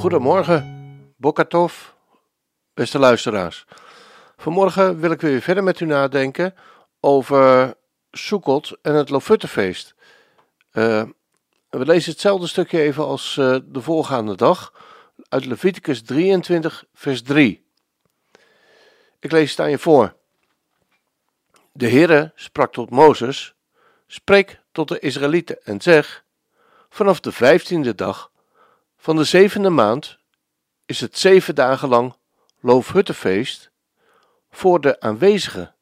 Goedemorgen, Bokatov, beste luisteraars. Vanmorgen wil ik weer verder met u nadenken over Sukkot en het Lofuttefeest. Uh, we lezen hetzelfde stukje even als uh, de voorgaande dag uit Leviticus 23, vers 3. Ik lees het aan je voor. De Heere sprak tot Mozes: Spreek tot de Israëlieten en zeg: Vanaf de vijftiende dag van de zevende maand is het zeven dagen lang Loofhuttenfeest voor de aanwezigen.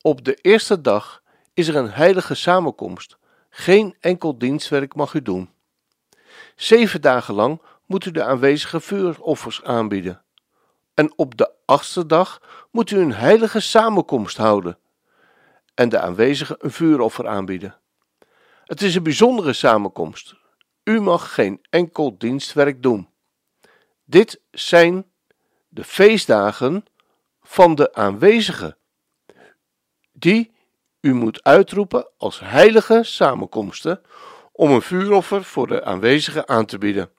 Op de eerste dag is er een heilige samenkomst. Geen enkel dienstwerk mag u doen. Zeven dagen lang moet u de aanwezigen vuuroffers aanbieden. En op de achtste dag moet u een heilige samenkomst houden en de aanwezigen een vuuroffer aanbieden. Het is een bijzondere samenkomst. U mag geen enkel dienstwerk doen. Dit zijn de feestdagen van de aanwezigen, die u moet uitroepen als heilige samenkomsten om een vuuroffer voor de aanwezigen aan te bieden.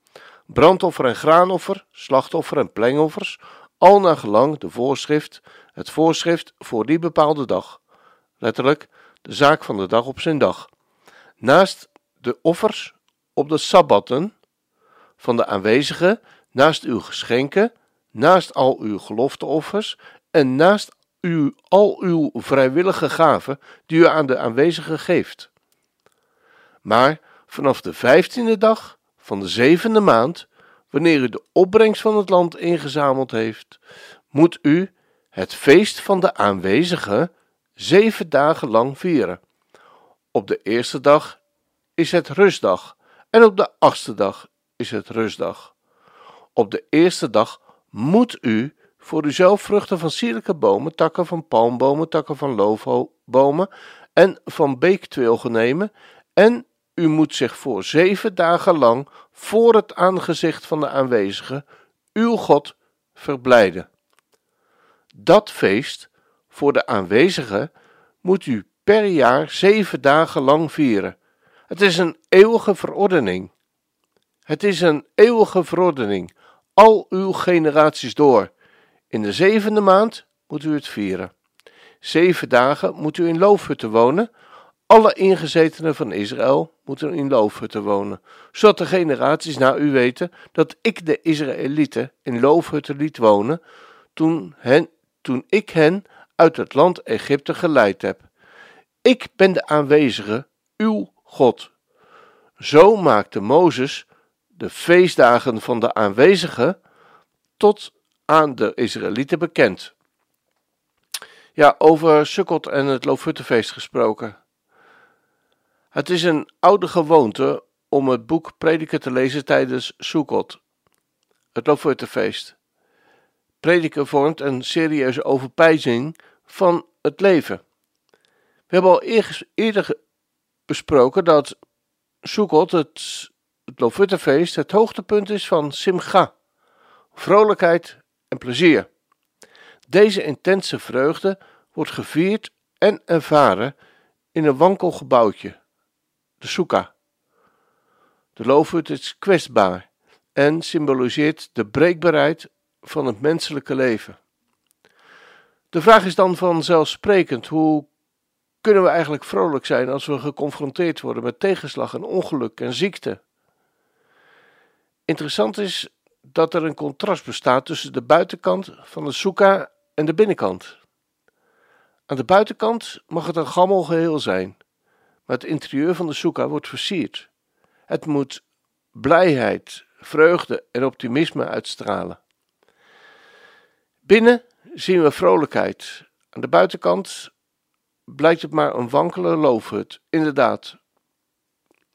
Brandoffer en graanoffer, slachtoffer en plengoffers, al naar gelang de voorschrift, het voorschrift voor die bepaalde dag. Letterlijk, de zaak van de dag op zijn dag. Naast de offers op de sabbatten van de aanwezigen, naast uw geschenken, naast al uw gelofteoffers en naast u al uw vrijwillige gaven die u aan de aanwezigen geeft. Maar vanaf de vijftiende dag van de zevende maand, wanneer u de opbrengst van het land ingezameld heeft, moet u het feest van de aanwezigen zeven dagen lang vieren. Op de eerste dag is het rustdag en op de achtste dag is het rustdag. Op de eerste dag moet u voor uzelf vruchten van sierlijke bomen, takken van palmbomen, takken van loofbomen en van beektwilgen nemen en u moet zich voor zeven dagen lang voor het aangezicht van de aanwezigen, uw God, verblijden. Dat feest voor de aanwezigen moet u per jaar zeven dagen lang vieren. Het is een eeuwige verordening. Het is een eeuwige verordening, al uw generaties door. In de zevende maand moet u het vieren. Zeven dagen moet u in loofhutten wonen. Alle ingezetenen van Israël moeten in loofhutten wonen, zodat de generaties na u weten dat ik de Israëlieten in loofhutten liet wonen toen, hen, toen ik hen uit het land Egypte geleid heb. Ik ben de aanwezige, uw God. Zo maakte Mozes de feestdagen van de aanwezigen tot aan de Israëlieten bekend. Ja, over Sukkot en het Loofhuttenfeest gesproken. Het is een oude gewoonte om het boek Prediker te lezen tijdens Sukkot, het Loofhuttenfeest. Prediker vormt een serieuze overpijzing van het leven. We hebben al eerder besproken dat Sukkot, het, het het hoogtepunt is van Simcha, vrolijkheid en plezier. Deze intense vreugde wordt gevierd en ervaren in een wankel gebouwtje, de soeka. De loofhut is kwetsbaar en symboliseert de breekbaarheid van het menselijke leven. De vraag is dan vanzelfsprekend: hoe kunnen we eigenlijk vrolijk zijn als we geconfronteerd worden met tegenslag en ongeluk en ziekte? Interessant is dat er een contrast bestaat tussen de buitenkant van de soeka en de binnenkant. Aan de buitenkant mag het een gammel geheel zijn, maar het interieur van de soeka wordt versierd. Het moet blijheid, vreugde en optimisme uitstralen. Binnen zien we vrolijkheid. Aan de buitenkant blijkt het maar een wankele loofhut, inderdaad.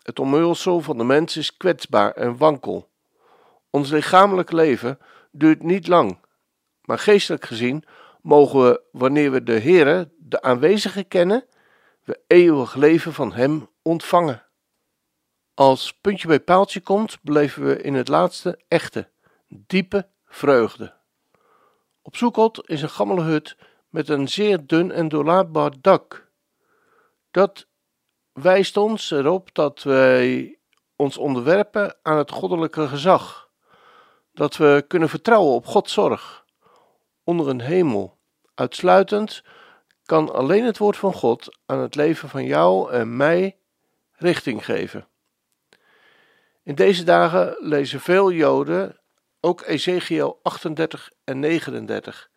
Het omhulsel van de mens is kwetsbaar en wankel. Ons lichamelijk leven duurt niet lang, maar geestelijk gezien mogen we, wanneer we de Heere, de aanwezige kennen, we eeuwig leven van Hem ontvangen. Als puntje bij paaltje komt, beleven we in het laatste echte, diepe vreugde. Op Soekot is een gammele hut met een zeer dun en doorlaatbaar dak. Dat wijst ons erop dat wij ons onderwerpen aan het goddelijke gezag, dat we kunnen vertrouwen op Gods zorg. Onder een hemel, uitsluitend, kan alleen het woord van God aan het leven van jou en mij richting geven. In deze dagen lezen veel Joden ook Ezekiel 38 en 39,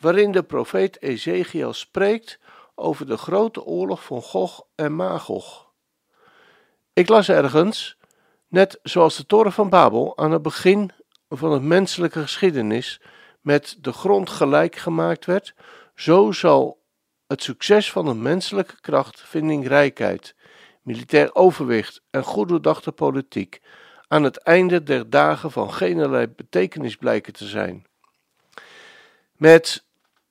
waarin de profeet Ezekiel spreekt over de grote oorlog van Gog en Magog. Ik las ergens, net zoals de toren van Babel aan het begin van het menselijke geschiedenis met de grond gelijk gemaakt werd, zo zal het succes van de menselijke kracht, vindingrijkheid, militair overwicht en goed politiek aan het einde der dagen van geen betekenis blijken te zijn. Met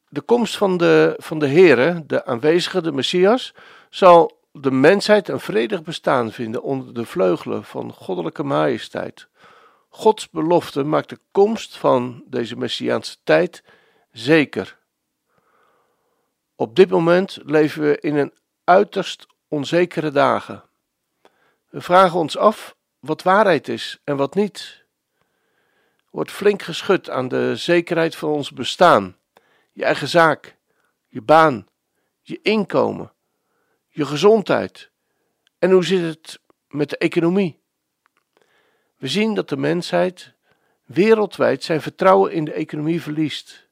de komst van de, van de Heere, de aanwezige, de Messias, zal de mensheid een vredig bestaan vinden onder de vleugelen van goddelijke majesteit. Gods belofte maakt de komst van deze Messiaanse tijd zeker. Op dit moment leven we in een uiterst onzekere dagen. We vragen ons af wat waarheid is en wat niet. Wordt flink geschud aan de zekerheid van ons bestaan, je eigen zaak, je baan, je inkomen, je gezondheid. En hoe zit het met de economie? We zien dat de mensheid wereldwijd zijn vertrouwen in de economie verliest.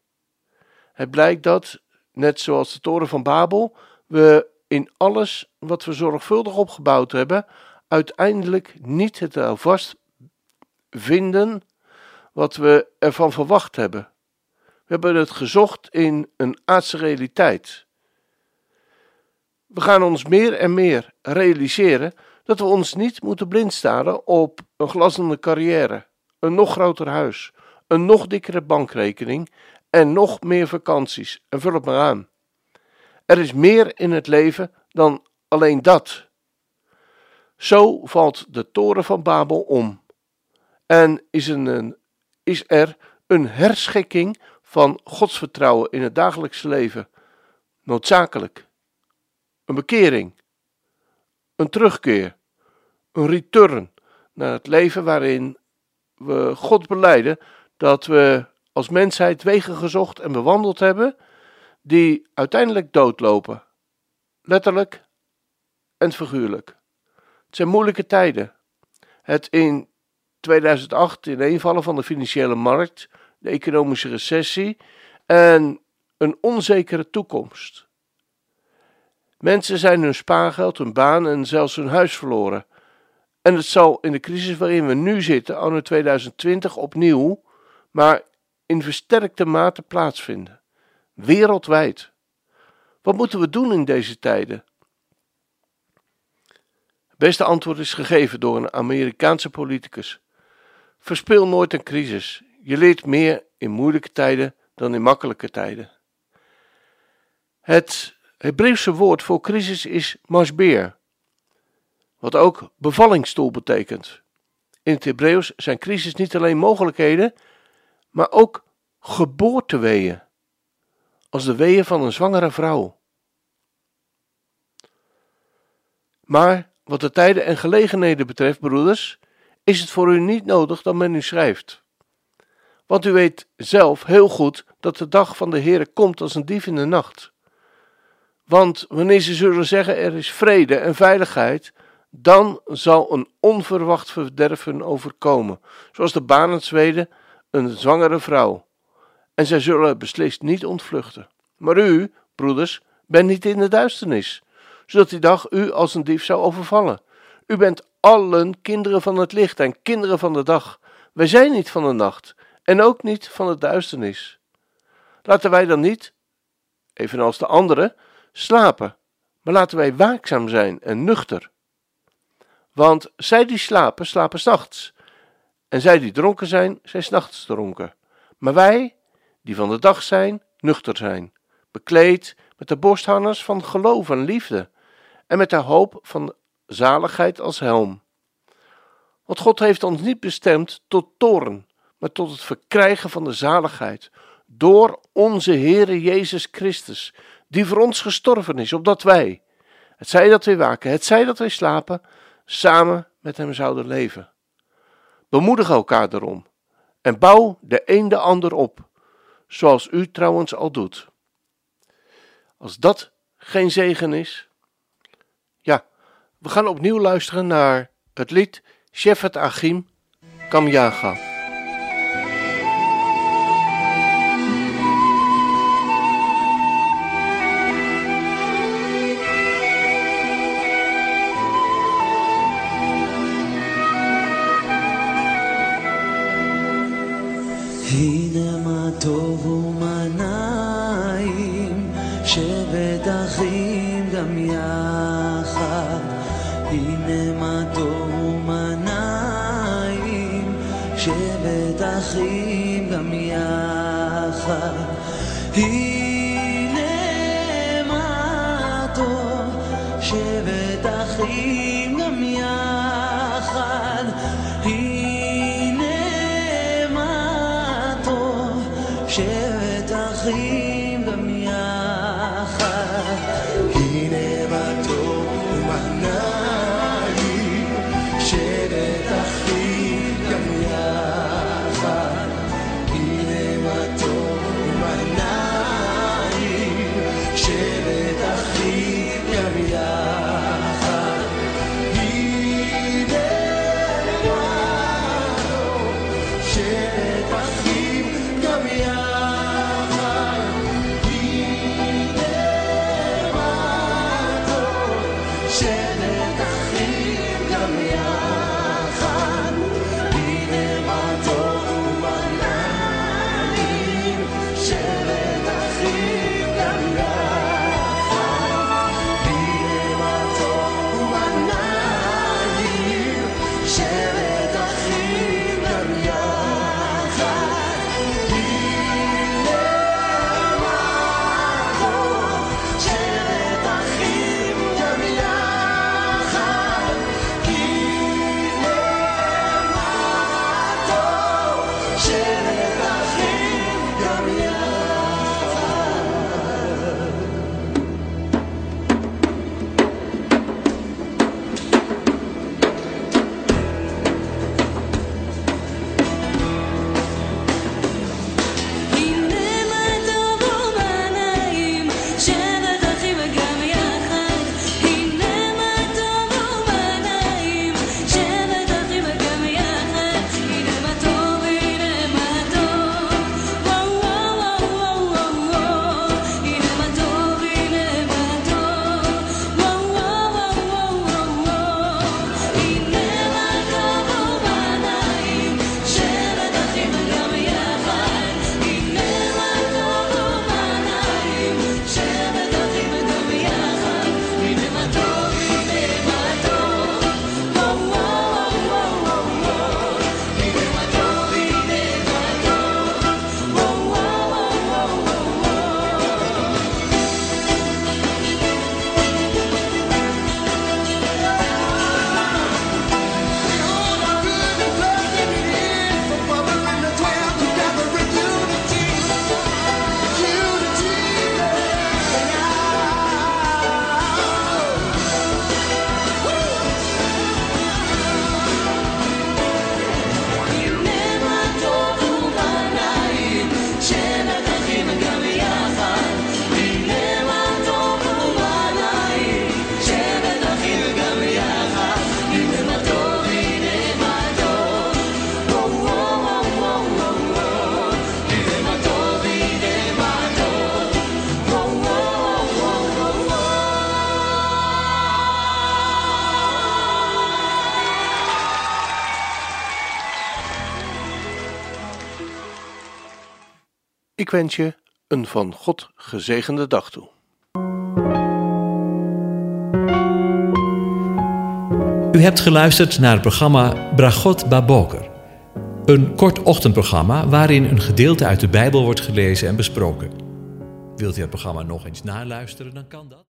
Het blijkt dat, net zoals de toren van Babel, we in alles wat we zorgvuldig opgebouwd hebben, uiteindelijk niet het alvast vinden wat we ervan verwacht hebben. We hebben het gezocht in een aardse realiteit. We gaan ons meer en meer realiseren dat we ons niet moeten blindstaren op een glanzende carrière, een nog groter huis, een nog dikkere bankrekening en nog meer vakanties. En vul het maar aan. Er is meer in het leven dan alleen dat. Zo valt de toren van Babel om. En is, een, is er een herschikking van godsvertrouwen in het dagelijkse leven noodzakelijk. Een bekering, een terugkeer, een return naar het leven waarin we God beleiden dat we als mensheid wegen gezocht en bewandeld hebben die uiteindelijk doodlopen, letterlijk en figuurlijk. Het zijn moeilijke tijden. Het in 2008 ineenvallen van de financiële markt, de economische recessie en een onzekere toekomst. Mensen zijn hun spaargeld, hun baan en zelfs hun huis verloren. En het zal in de crisis waarin we nu zitten, anno 2020, opnieuw, maar in versterkte mate plaatsvinden. Wereldwijd. Wat moeten we doen in deze tijden? beste antwoord is gegeven door een Amerikaanse politicus. Verspil nooit een crisis. Je leert meer in moeilijke tijden dan in makkelijke tijden. Het Hebreeuwse woord voor crisis is masbeer, wat ook bevallingstoel betekent. In het Hebreeuws zijn crisis niet alleen mogelijkheden, maar ook geboorteweeën, als de weeën van een zwangere vrouw. Maar wat de tijden en gelegenheden betreft, broeders, is het voor u niet nodig dat men u schrijft. Want u weet zelf heel goed dat de dag van de Heere komt als een dief in de nacht. Want wanneer ze zullen zeggen er is vrede en veiligheid, dan zal een onverwacht verderven overkomen, zoals de banenzweden een zwangere vrouw. En zij zullen beslist niet ontvluchten. Maar u, broeders, bent niet in de duisternis, zodat die dag u als een dief zou overvallen. U bent allen kinderen van het licht en kinderen van de dag. Wij zijn niet van de nacht en ook niet van de duisternis. Laten wij dan niet, evenals de anderen, slapen, maar laten wij waakzaam zijn en nuchter. Want zij die slapen, slapen s'nachts. En zij die dronken zijn, zijn s'nachts dronken. Maar wij, die van de dag zijn, nuchter zijn, bekleed met de borstharnas van geloof en liefde, en met de hoop van zaligheid als helm. Want God heeft ons niet bestemd tot toren, maar tot het verkrijgen van de zaligheid, door onze Heere Jezus Christus, die voor ons gestorven is, opdat wij, het zij dat wij waken, het zij dat wij slapen, samen met Hem zouden leven. Bemoedig elkaar daarom en bouw de een de ander op, zoals u trouwens al doet. Als dat geen zegen is, ja, we gaan opnieuw luisteren naar het lied Shefet Achim Kamyaga. Ik wens je een van God gezegende dag toe. U hebt geluisterd naar het programma Bragot Baboker. Een kort ochtendprogramma waarin een gedeelte uit de Bijbel wordt gelezen en besproken. Wilt u het programma nog eens naluisteren, dan kan dat.